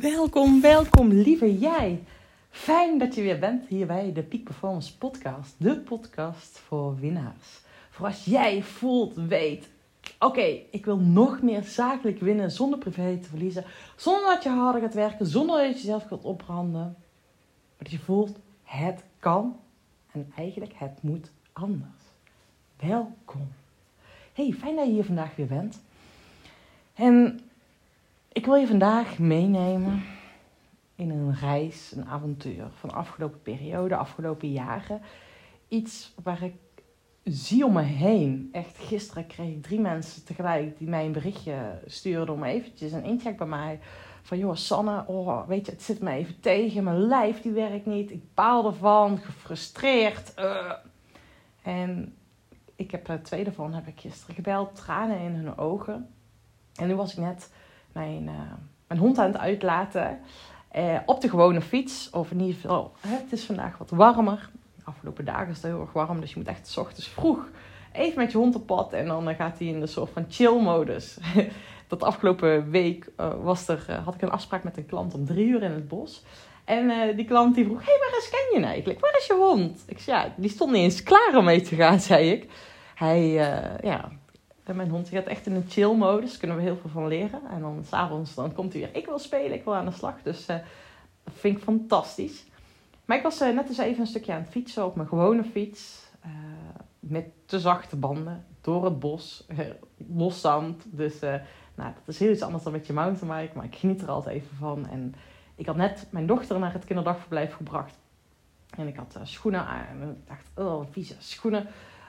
Welkom, welkom, lieve jij. Fijn dat je weer bent hier bij de Peak Performance Podcast. De podcast voor winnaars. Voor als jij voelt, weet, oké, ik wil nog meer zakelijk winnen zonder privé te verliezen. Zonder dat je harder gaat werken, zonder dat je jezelf gaat opbranden. Maar dat je voelt, het kan en eigenlijk het moet anders. Welkom. Hey, fijn dat je hier vandaag weer bent. En ik wil je vandaag meenemen in een reis, een avontuur van de afgelopen periode, afgelopen jaren. Iets waar ik zie om me heen. Echt, gisteren kreeg ik drie mensen tegelijk die mij een berichtje stuurden om eventjes een incheck bij mij. Van joh, Sanne, oh, weet je, het zit me even tegen. Mijn lijf die werkt niet. Ik baal ervan, gefrustreerd. Uh. En ik heb er twee daarvan heb ik gisteren gebeld, tranen in hun ogen. En nu was ik net mijn, uh, mijn hond aan het uitlaten. Uh, op de gewone fiets. Of in ieder geval, het is vandaag wat warmer. De afgelopen dagen is het heel erg warm. Dus je moet echt s ochtends vroeg even met je hond op pad. En dan gaat hij in de soort van chill-modus. Dat afgelopen week was er, had ik een afspraak met een klant om drie uur in het bos. En die klant die vroeg, hey, waar is Kenyon eigenlijk? Waar is je hond? Ik zei, ja, die stond niet eens klaar om mee te gaan, zei ik. Hij, ja, en mijn hond gaat echt in een chill modus. Daar kunnen we heel veel van leren. En dan s'avonds dan komt hij weer. Ik wil spelen, ik wil aan de slag. Dus uh, dat vind ik fantastisch. Maar ik was uh, net eens even een stukje aan het fietsen op mijn gewone fiets. Uh, met te zachte banden. Door het bos. los zand. Dus nou, dat is heel iets anders dan met je mountainbike. Maar ik geniet er altijd even van. En ik had net mijn dochter naar het kinderdagverblijf gebracht. En ik had schoenen aan. En ik dacht, oh, vieze schoenen.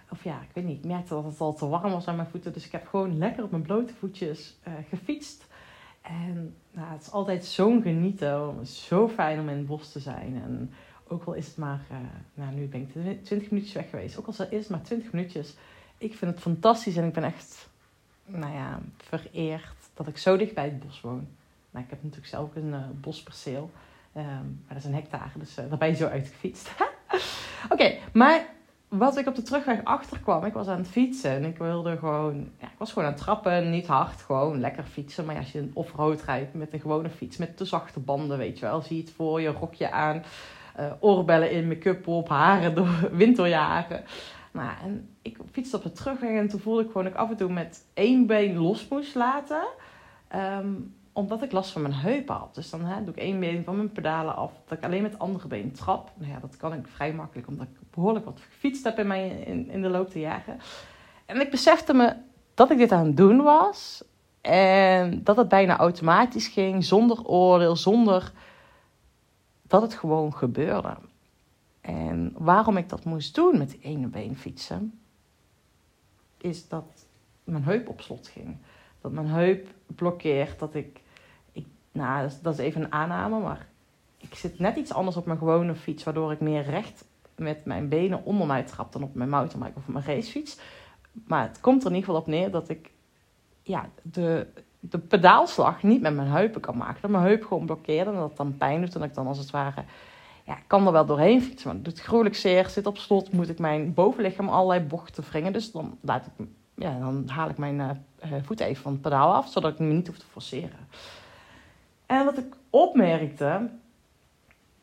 Of ja, ik weet niet. Ik merkte dat het al te warm was aan mijn voeten. Dus ik heb gewoon lekker op mijn blote voetjes uh, gefietst. En nou, het is altijd zo'n genieten. Zo fijn om in het bos te zijn. En ook al is het maar... Uh, nou, nu ben ik 20 minuutjes weg geweest. Ook al is het maar 20 minuutjes. Ik vind het fantastisch. En ik ben echt, nou ja, vereerd dat ik zo dicht bij het bos woon. Nou, ik heb natuurlijk zelf een uh, bosperceel. Um, maar dat is een hectare. Dus daar ben je zo uitgefietst. Oké, maar wat ik op de terugweg achterkwam, ik was aan het fietsen en ik wilde gewoon, ja, ik was gewoon aan het trappen, niet hard, gewoon lekker fietsen. Maar als je een off-road rijdt met een gewone fiets, met te zachte banden, weet je wel, zie je het voor je, rokje aan, uh, oorbellen in, make-up op, haren door winterjaren. Nou, en ik fietste op de terugweg en toen voelde ik gewoon dat ik af en toe met één been los moest laten. Um, omdat ik last van mijn heupen had. Dus dan hè, doe ik één been van mijn pedalen af. Dat ik alleen met het andere been trap. Nou ja, dat kan ik vrij makkelijk. Omdat ik behoorlijk wat gefietst heb in, mijn, in, in de loop der jaren. En ik besefte me dat ik dit aan het doen was. En dat het bijna automatisch ging. Zonder oordeel. Zonder dat het gewoon gebeurde. En waarom ik dat moest doen met die ene been fietsen. Is dat mijn heup op slot ging. Dat mijn heup blokkeert. Dat ik nou, dat is, even een aanname, maar ik zit net iets anders op mijn gewone fiets, waardoor ik meer recht met mijn benen onder mij trap dan op mijn mountainbike of mijn racefiets. Maar het komt er in ieder geval op neer dat ik ja, de, de pedaalslag niet met mijn heupen kan maken. Dat mijn heup gewoon blokkeert en dat het dan pijn doet. En dat ik dan als het ware, ja, kan er wel doorheen fietsen, maar het doet gruwelijk zeer. Zit op slot, moet ik mijn bovenlichaam allerlei bochten wringen. Dus dan, laat ik, ja, dan haal ik mijn uh, voet even van het pedaal af, zodat ik me niet hoef te forceren. En wat ik opmerkte,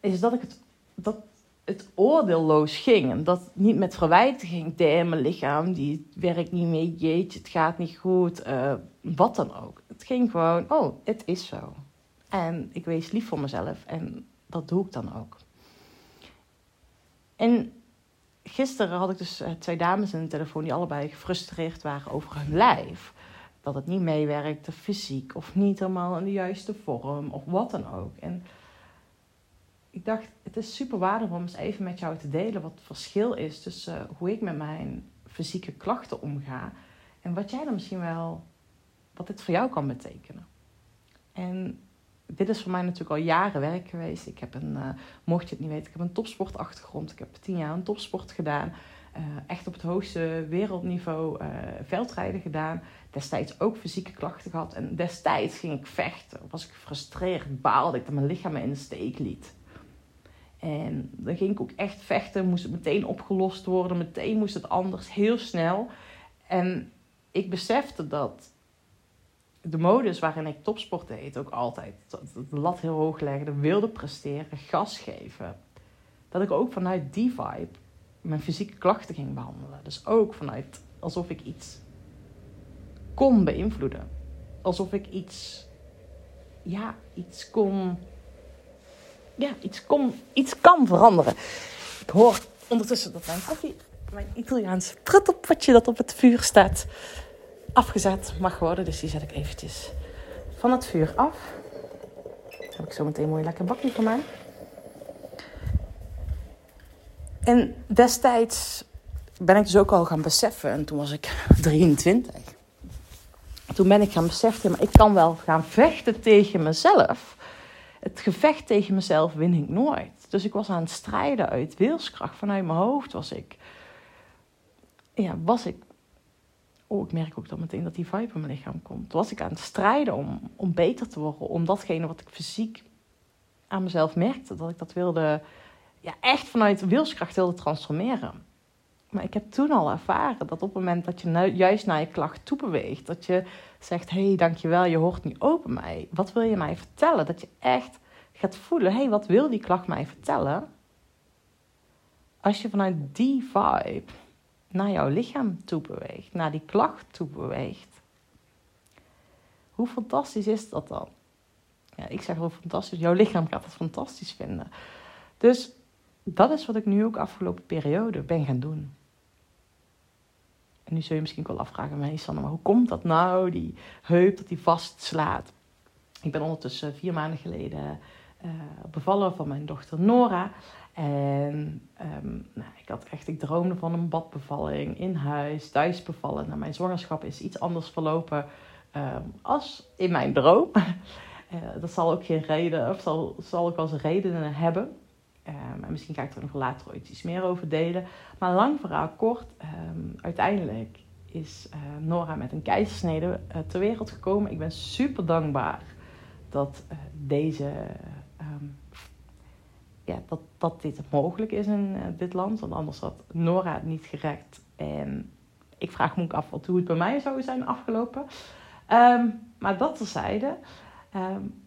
is dat ik het, dat het oordeelloos ging. En dat niet met verwijten ging. Damn, mijn lichaam, die werkt niet mee. Jeetje, het gaat niet goed. Uh, wat dan ook. Het ging gewoon, oh, het is zo. En ik wees lief voor mezelf. En dat doe ik dan ook. En gisteren had ik dus eh, twee dames in de telefoon die allebei gefrustreerd waren over hun lijf dat het niet meewerkte, fysiek of niet helemaal in de juiste vorm of wat dan ook. En ik dacht, het is super waardevol om eens even met jou te delen wat het verschil is tussen eh, hoe ik met mijn fysieke klachten omga en wat jij dan misschien wel, wat dit voor jou kan betekenen. En dit is voor mij natuurlijk al jaren werk geweest. Ik heb een, uh, mocht je het niet weten, ik heb een topsportachtergrond. Ik heb tien jaar een topsport gedaan. Uh, echt op het hoogste wereldniveau veldrijden gedaan. Destijds ook fysieke klachten gehad. En destijds ging ik vechten. Was ik gefrustreerd, baalde ik dat mijn lichaam me in de steek liet. En dan ging ik ook echt vechten. Moest het meteen opgelost worden. Meteen moest het anders. Heel snel. En ik besefte dat de modus waarin ik topsport deed, ook altijd de lat heel hoog legde, wilde presteren, gas geven. Dat ik ook vanuit die vibe mijn fysieke klachten ging behandelen. Dus ook vanuit alsof ik iets kon beïnvloeden. Alsof ik iets, ja, iets kon, ja, iets kon, iets kan veranderen. Ik hoor ondertussen dat mijn koffie, mijn Italiaans pruttelpotje dat op het vuur staat, afgezet mag worden. Dus die zet ik eventjes van het vuur af. Dan heb ik zo meteen een mooi lekker bakje van mij. En destijds ben ik dus ook al gaan beseffen, en toen was ik 23. Toen ben ik gaan beseffen, maar ik kan wel gaan vechten tegen mezelf. Het gevecht tegen mezelf win ik nooit. Dus ik was aan het strijden uit wilskracht. Vanuit mijn hoofd was ik. Ja, was ik. Oh, ik merk ook dan meteen dat die vibe in mijn lichaam komt. Was ik aan het strijden om, om beter te worden. Om datgene wat ik fysiek aan mezelf merkte. Dat ik dat wilde. Ja, echt vanuit wilskracht wilde transformeren. Maar ik heb toen al ervaren dat op het moment dat je nou juist naar je klacht toe beweegt, dat je zegt: Hé, hey, dankjewel, je hoort nu open mij. Wat wil je mij vertellen? Dat je echt gaat voelen: Hé, hey, wat wil die klacht mij vertellen? Als je vanuit die vibe naar jouw lichaam toe beweegt, naar die klacht toe beweegt, hoe fantastisch is dat dan? Ja, ik zeg wel fantastisch, jouw lichaam gaat het fantastisch vinden. Dus dat is wat ik nu ook afgelopen periode ben gaan doen. En nu zul je misschien wel afvragen, mij Sanne, maar hoe komt dat nou, die heup, dat die vastslaat? Ik ben ondertussen vier maanden geleden uh, bevallen van mijn dochter Nora. En um, nou, ik had echt, ik droomde van een badbevalling in huis, thuis bevallen. Nou, mijn zwangerschap is iets anders verlopen um, als in mijn droom. uh, dat zal ook geen reden, of zal, zal ook wel zijn redenen hebben. Um, en misschien ga ik er nog later ooit iets meer over delen. Maar lang verhaal kort, um, uiteindelijk is uh, Nora met een keizersnede uh, ter wereld gekomen. Ik ben super dankbaar dat uh, deze. Um, ja, dat, dat dit mogelijk is in dit land. Want anders had Nora het niet gerekt. En ik vraag me ook af wat, hoe het bij mij zou zijn afgelopen. maar dat terzijde.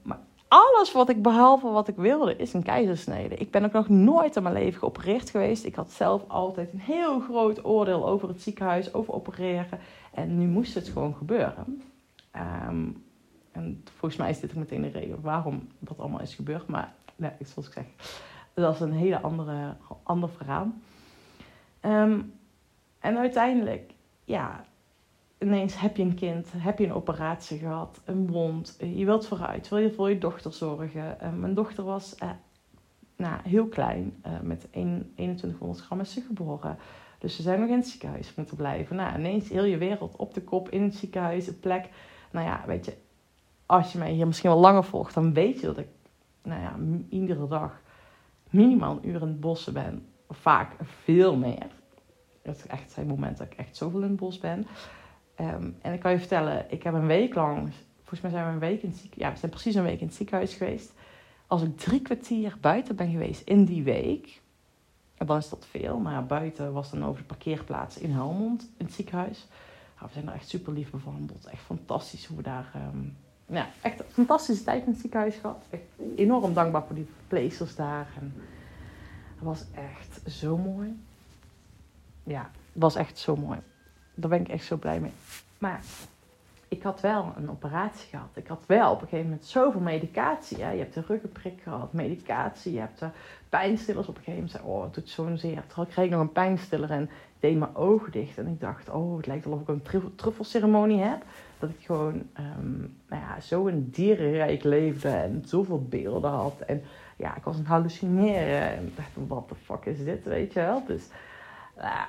maar alles wat ik behalve wat ik wilde is een keizersnede. Ik ben ook nog nooit in mijn leven geopereerd geweest. Ik had zelf altijd een heel groot oordeel over het ziekenhuis, over opereren. En nu moest het gewoon gebeuren. Um, en volgens mij is dit ook meteen de reden waarom dat allemaal is gebeurd. Maar nee, zoals ik zeg, dat is een hele andere, ander verhaal. Um, en uiteindelijk, ja, ineens heb je een kind, heb je een operatie gehad, een wond, je wilt vooruit, wil je voor je dochter zorgen. Uh, mijn dochter was uh, nou, heel klein, uh, met 1, 2100 gram is ze geboren. Dus ze zijn nog in het ziekenhuis moeten blijven. Nou, ineens heel je wereld op de kop in het ziekenhuis, een plek. Nou ja, weet je, als je mij hier misschien wel langer volgt, dan weet je dat ik, nou ja, iedere dag minimaal een uur in het bos ben. Vaak veel meer. Het echt zijn momenten dat ik echt zoveel in het bos ben. Um, en ik kan je vertellen, ik heb een week lang, volgens mij zijn we een week in het ziekenhuis, ja, we zijn precies een week in het ziekenhuis geweest. Als ik drie kwartier buiten ben geweest in die week, dan is dat veel, maar buiten was dan over de parkeerplaats in Helmond, in het ziekenhuis. Nou, we zijn er echt super lief behandeld. Echt fantastisch hoe we daar, um, ja, echt een fantastische tijd in het ziekenhuis gehad. Echt enorm dankbaar voor die verpleegsters daar. En het was echt zo mooi. Ja, het was echt zo mooi. Daar ben ik echt zo blij mee. Maar ik had wel een operatie gehad. Ik had wel op een gegeven moment zoveel medicatie. Ja. Je hebt de ruggenprik gehad, medicatie. Je hebt de pijnstillers. Op een gegeven moment oh, het doet zo'n zeer. Kreeg ik nog een pijnstiller en deed mijn ogen dicht. En ik dacht, oh, het lijkt wel of ik een truffelceremonie heb. Dat ik gewoon um, nou ja, zo een dierenrijk leefde en zoveel beelden had. En ja, ik was het hallucineren. En dacht, wat de fuck is dit, weet je wel? Dus uh,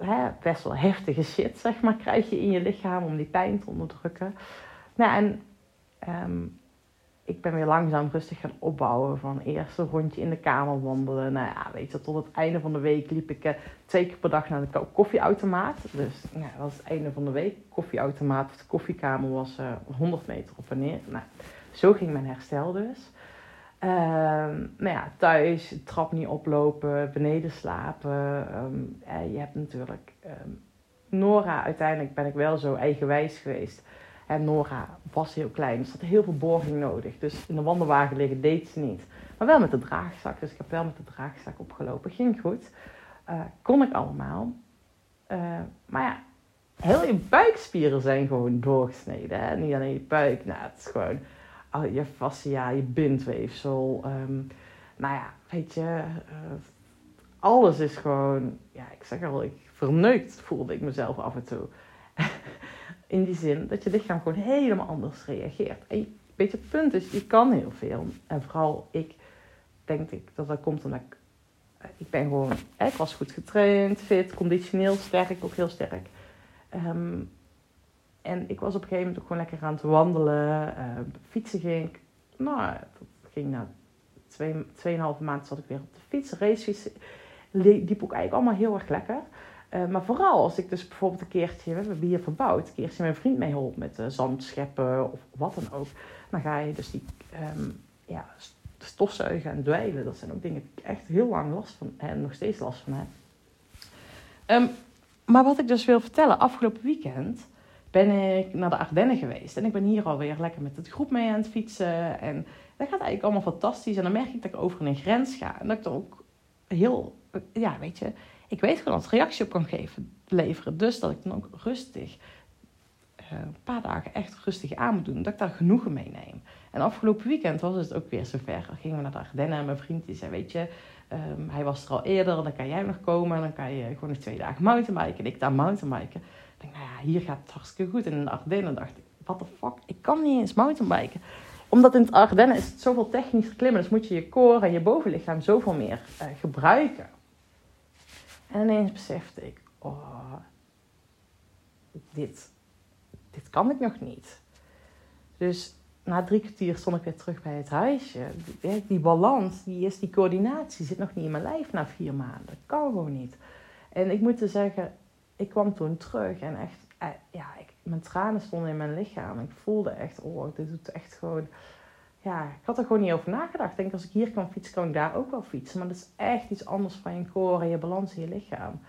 hè, best wel heftige shit, zeg maar, krijg je in je lichaam om die pijn te onderdrukken. Nou, en um, ik ben weer langzaam rustig gaan opbouwen. Van eerst een rondje in de kamer wandelen. Nou ja, weet je, tot het einde van de week liep ik uh, twee keer per dag naar de koffieautomaat. Dus nou, dat was het einde van de week. Koffieautomaat of de koffiekamer was uh, eh, 100 meter op en neer. Nou, zo ging mijn herstel dus. Um, nou ja, thuis, trap niet oplopen, beneden slapen. Um, je hebt natuurlijk um, Nora, uiteindelijk ben ik wel zo eigenwijs geweest. En Nora was heel klein, dus had heel veel borging nodig. Dus in de wandelwagen liggen deed ze niet. Maar wel met de draagzak, dus ik heb wel met de draagzak opgelopen. Ging goed. Uh, kon ik allemaal. Uh, maar ja, heel je buikspieren zijn gewoon doorgesneden. Hè? Niet alleen je buik, nou, het is gewoon je fascia, je bindweefsel. Um, nou ja, weet je, uh, alles is gewoon, ja, ik zeg al, ik verneukt voelde ik mezelf af en toe. In die zin dat je lichaam gewoon helemaal anders reageert. En weet je, het punt is, je kan heel veel. En vooral ik denk ik dat dat komt omdat ik, ik ben gewoon, ik was goed getraind, fit, conditioneel sterk, ook heel sterk. Um, en ik was op een gegeven moment ook gewoon lekker aan het wandelen. Uh, fietsen ging ik, nou, dat ging na twee, tweeënhalve maand zat ik weer op de fiets. Racefietsen liep ook eigenlijk allemaal heel erg lekker. Uh, maar vooral als ik dus bijvoorbeeld een keertje, we hebben hier verbouwd, een keertje mijn vriend mee met uh, zand scheppen of wat dan ook. Dan ga je dus die um, ja, stofzuigen en dweilen. Dat zijn ook dingen die ik echt heel lang last van en nog steeds last van heb. Um, maar wat ik dus wil vertellen, afgelopen weekend ben ik naar de Ardennen geweest. En ik ben hier alweer lekker met het groep mee aan het fietsen. En dat gaat eigenlijk allemaal fantastisch. En dan merk ik dat ik over een grens ga. En dat ik er ook heel, ja, weet je, ik weet gewoon dat reactie op kan geven, leveren. Dus dat ik dan ook rustig, uh, een paar dagen echt rustig aan moet doen. Dat ik daar genoegen mee neem. En afgelopen weekend was het ook weer zover. Dan gingen we naar de Ardennen en mijn vriend die zei, weet je, um, hij was er al eerder. Dan kan jij nog komen en dan kan je gewoon nog twee dagen mountainbiken. En ik daar mountainbiken. Denk, nou ja, hier gaat het hartstikke goed. In de Ardennen dacht ik, what the fuck, ik kan niet eens mountainbiken omdat in het Ardennen is het zoveel technisch klimmen. Dus moet je je core en je bovenlichaam zoveel meer uh, gebruiken. En ineens besefte ik, oh, dit, dit kan ik nog niet. Dus na drie kwartier stond ik weer terug bij het huisje. Die, die balans, die, is, die coördinatie zit nog niet in mijn lijf na vier maanden. Dat kan gewoon niet. En ik moet zeggen, ik kwam toen terug en echt, eh, ja, ik, mijn tranen stonden in mijn lichaam. Ik voelde echt, oh, dit doet echt gewoon... Ja, ik had er gewoon niet over nagedacht. Ik denk, als ik hier kan fietsen, kan ik daar ook wel fietsen. Maar dat is echt iets anders van je core je balans in je lichaam.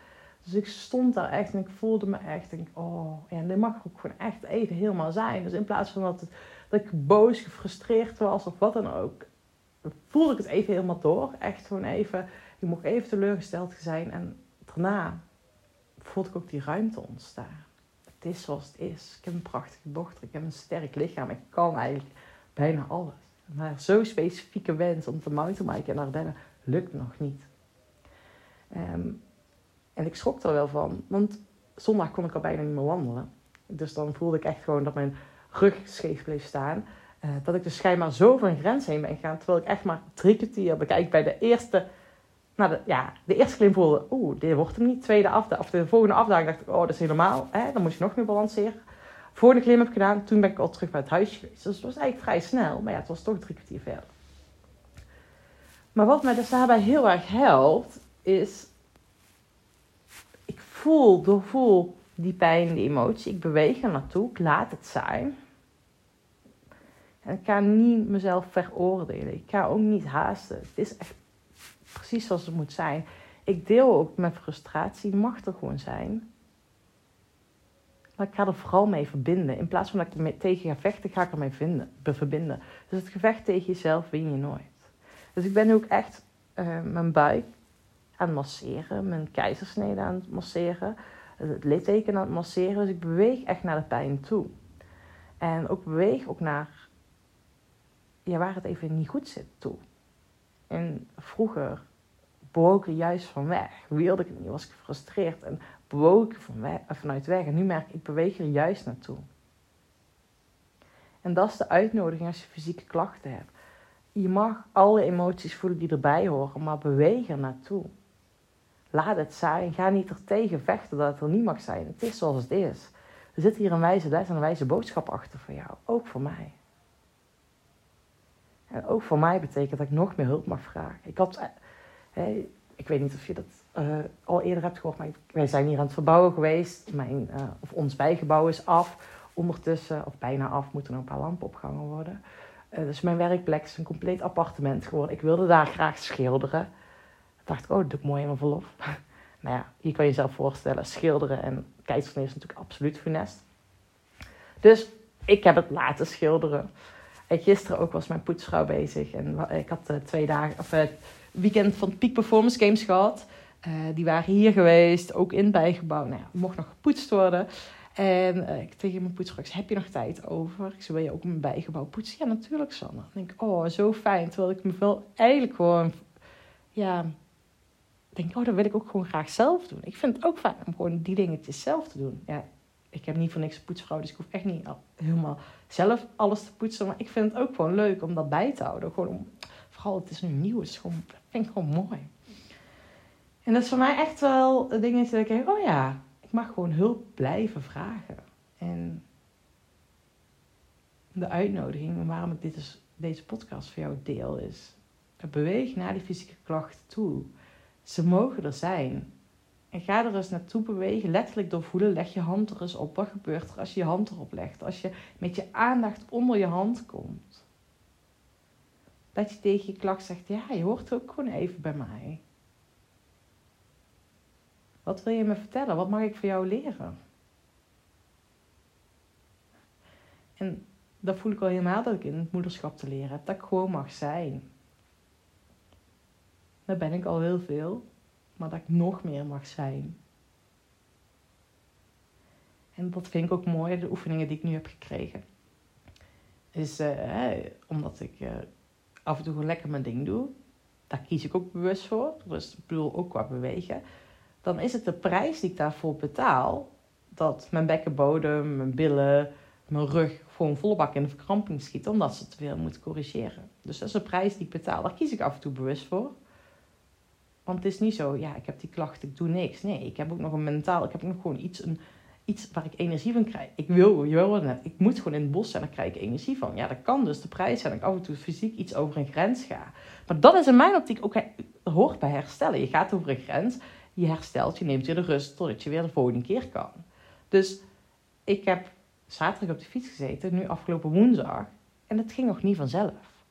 Dus ik stond daar echt en ik voelde me echt, denk, oh, ja, dit mag ook gewoon echt even helemaal zijn. Dus in plaats van dat, dat ik boos, gefrustreerd was of wat dan ook, voelde ik het even helemaal door. Echt gewoon even, ik mocht even teleurgesteld zijn. En daarna voelde ik ook die ruimte ontstaan. Het is zoals het is. Ik heb een prachtige dochter, ik heb een sterk lichaam, ik kan eigenlijk bijna alles. Maar zo'n specifieke wens om te mountainbiken in Ardennen lukt nog niet. Um, en ik schrok er wel van, want zondag kon ik al bijna niet meer wandelen. Dus dan voelde ik echt gewoon dat mijn rug scheef bleef staan. Uh, dat ik dus schijnbaar zo van grens heen ben gegaan. Terwijl ik echt maar drie kwartier bekijk bij de eerste... Nou, de, ja, de eerste klim voelde, oeh, dit wordt hem niet. Tweede afdaging, of de volgende afdaging dacht ik, oh, dat is helemaal. Hè? Dan moest je nog meer balanceren. Volgende klim heb ik gedaan, toen ben ik al terug bij het huis geweest. Dus het was eigenlijk vrij snel, maar ja, het was toch drie kwartier verder. Maar wat mij dus daarbij heel erg helpt, is voel, doorvoel die pijn, die emotie. Ik beweeg er naartoe, ik laat het zijn. En ik ga niet mezelf veroordelen. Ik ga ook niet haasten. Het is echt precies zoals het moet zijn. Ik deel ook mijn frustratie, mag er gewoon zijn. Maar ik ga er vooral mee verbinden. In plaats van dat ik tegen ga vechten, ga ik ermee vinden, verbinden. Dus het gevecht tegen jezelf win je nooit. Dus ik ben ook echt uh, mijn buik aan het masseren, mijn keizersnede aan het masseren, het litteken aan het masseren. Dus ik beweeg echt naar de pijn toe. En ook beweeg ook naar ja, waar het even niet goed zit toe. En vroeger bewoog ik er juist van weg. Wilde ik het niet, was ik gefrustreerd en bewoog ik van weg, vanuit weg. En nu merk ik, ik beweeg er juist naartoe. En dat is de uitnodiging als je fysieke klachten hebt. Je mag alle emoties voelen die erbij horen, maar beweeg er naartoe. Laat het zijn. Ga niet er tegen vechten dat het er niet mag zijn. Het is zoals het is. Er zit hier een wijze les en een wijze boodschap achter voor jou. Ook voor mij. En ook voor mij betekent dat ik nog meer hulp mag vragen. Ik had, eh, ik weet niet of je dat uh, al eerder hebt gehoord, maar wij zijn hier aan het verbouwen geweest. Mijn, uh, of ons bijgebouw is af. Ondertussen, of bijna af, moeten er een paar lampen opgehangen worden. Dus mijn werkplek is een compleet appartement geworden. Ik wilde daar graag schilderen dacht ik, oh, dat doe ik mooi in mijn verlof. nou ja, hier kan je jezelf voorstellen, schilderen en keizersnee is natuurlijk absoluut funest. Dus ik heb het laten schilderen. En gisteren ook was mijn poetsvrouw bezig. En ik had uh, twee dagen, of het weekend van Peak Performance Games gehad. die waren hier geweest, ook in het bijgebouw. Nou ja, mocht nog gepoetst worden. En ik tegen mijn poetsvrouw, heb je nog tijd over? Ik zei, wil je ook mijn bijgebouw poetsen? Ja, natuurlijk, Sanne. Dan denk ik, oh, zo fijn. Terwijl ik me wel eigenlijk gewoon, ja, denk, oh, dat wil ik ook gewoon graag zelf doen. Ik vind het ook fijn om gewoon die dingetjes zelf te doen. Ja, ik heb niet voor niks een poetsvrouw, dus ik hoef echt niet helemaal zelf alles te poetsen. Maar ik vind het ook gewoon leuk om dat bij te houden. Gewoon om, vooral, het is nu nieuw, het is gewoon, vind gewoon mooi. En dat is voor mij echt wel een dingetje dat ik denk, oh ja, ik mag gewoon hulp blijven vragen. En de uitnodiging waarom ik dit is, deze podcast voor jou deel is: beweeg naar die fysieke klachten toe. Ze mogen er zijn. En ga er eens naartoe bewegen, letterlijk door voelen. Leg je hand er eens op. Wat gebeurt er als je je hand erop legt? Als je met je aandacht onder je hand komt. Dat je tegen je klacht zegt: Ja, je hoort ook gewoon even bij mij. Wat wil je me vertellen? Wat mag ik voor jou leren? En dat voel ik al helemaal dat ik in het moederschap te leren heb. Dat ik gewoon mag zijn. Daar ben ik al heel veel. Maar dat ik nog meer mag zijn. En dat vind ik ook mooi, de oefeningen die ik nu heb gekregen. Is uh, omdat ik uh, af en toe gewoon lekker mijn ding doe. Daar kies ik ook bewust voor. Dus ik bedoel ook qua bewegen dan is het de prijs die ik daarvoor betaal. Dat mijn bekkenbodem, mijn billen, mijn rug gewoon volle bak in de verkramping schieten. Omdat ze het weer moeten corrigeren. Dus dat is de prijs die ik betaal. Daar kies ik af en toe bewust voor. Want het is niet zo, ja, ik heb die klacht, ik doe niks. Nee, ik heb ook nog een mentaal, ik heb nog gewoon iets, een, iets waar ik energie van krijg. Ik wil, je wil net, ik moet gewoon in het bos zijn, daar krijg ik energie van. Ja, dat kan dus de prijs zijn dat ik af en toe fysiek iets over een grens ga. Maar dat is in mijn optiek ook, hoort bij herstellen. Je gaat over een grens je herstelt, je neemt weer de rust totdat je weer de volgende keer kan. Dus ik heb zaterdag op de fiets gezeten, nu afgelopen woensdag, en het ging nog niet vanzelf.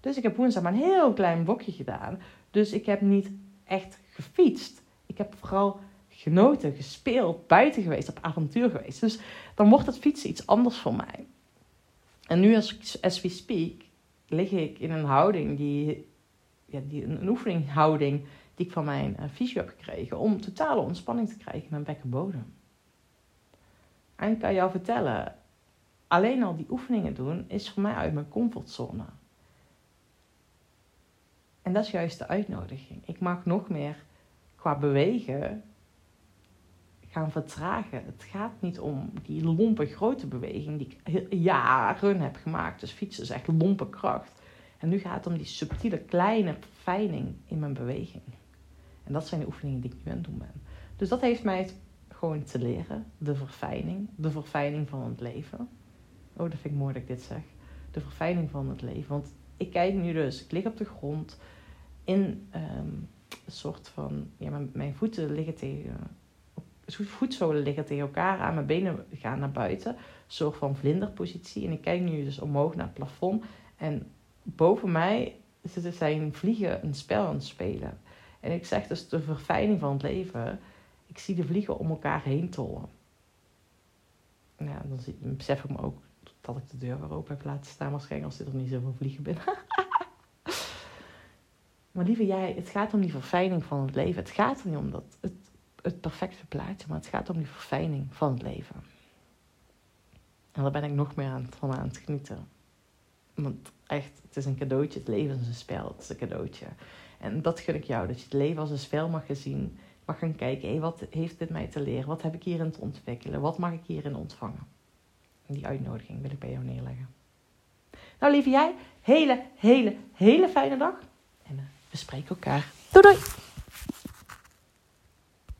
Dus ik heb woensdag maar een heel klein blokje gedaan. Dus ik heb niet echt gefietst. Ik heb vooral genoten, gespeeld, buiten geweest, op avontuur geweest. Dus dan wordt het fietsen iets anders voor mij. En nu als, as we speak, lig ik in een houding die, ja, die een, oefeninghouding die ik van mijn uh, fysio heb gekregen om totale ontspanning te krijgen in mijn bekkenbodem. En ik kan jou vertellen, alleen al die oefeningen doen is voor mij uit mijn comfortzone. En dat is juist de uitnodiging. Ik mag nog meer qua bewegen gaan vertragen. Het gaat niet om die lompe grote beweging die ik jaren heb gemaakt. Dus fietsen is echt lompe kracht. En nu gaat het om die subtiele kleine verfijning in mijn beweging. En dat zijn de oefeningen die ik nu aan het doen ben. Dus dat heeft mij het gewoon te leren. De verfijning. De verfijning van het leven. Oh, dat vind ik mooi dat ik dit zeg. De verfijning van het leven. Want ik kijk nu dus, ik lig op de grond in um, een soort van, ja, mijn, voeten liggen tegen, voetzolen liggen tegen elkaar aan, mijn benen gaan naar buiten, een soort van vlinderpositie. En ik kijk nu dus omhoog naar het plafond en boven mij zijn vliegen een spel aan het spelen. En ik zeg dus de verfijning van het leven. Ik zie de vliegen om elkaar heen tollen. Ja, dan besef ik me ook dat ik de deur weer open heb laten staan. Waarschijnlijk als er niet zoveel vliegen binnen. maar lieve jij, het gaat om die verfijning van het leven. Het gaat er niet om dat, het, het perfecte plaatje, maar het gaat om die verfijning van het leven. En daar ben ik nog meer aan, van aan het genieten. Want echt, het is een cadeautje. Het leven is een spel. Het is een cadeautje. En dat gun ik jou, dat je het leven als een spel mag zien. Mag gaan kijken, hé, wat heeft dit mij te leren? Wat heb ik hierin te ontwikkelen? Wat mag ik hierin ontvangen? En die uitnodiging wil ik bij jou neerleggen. Nou, lieve jij, hele, hele, hele fijne dag. En uh, we spreken elkaar. Doei doei!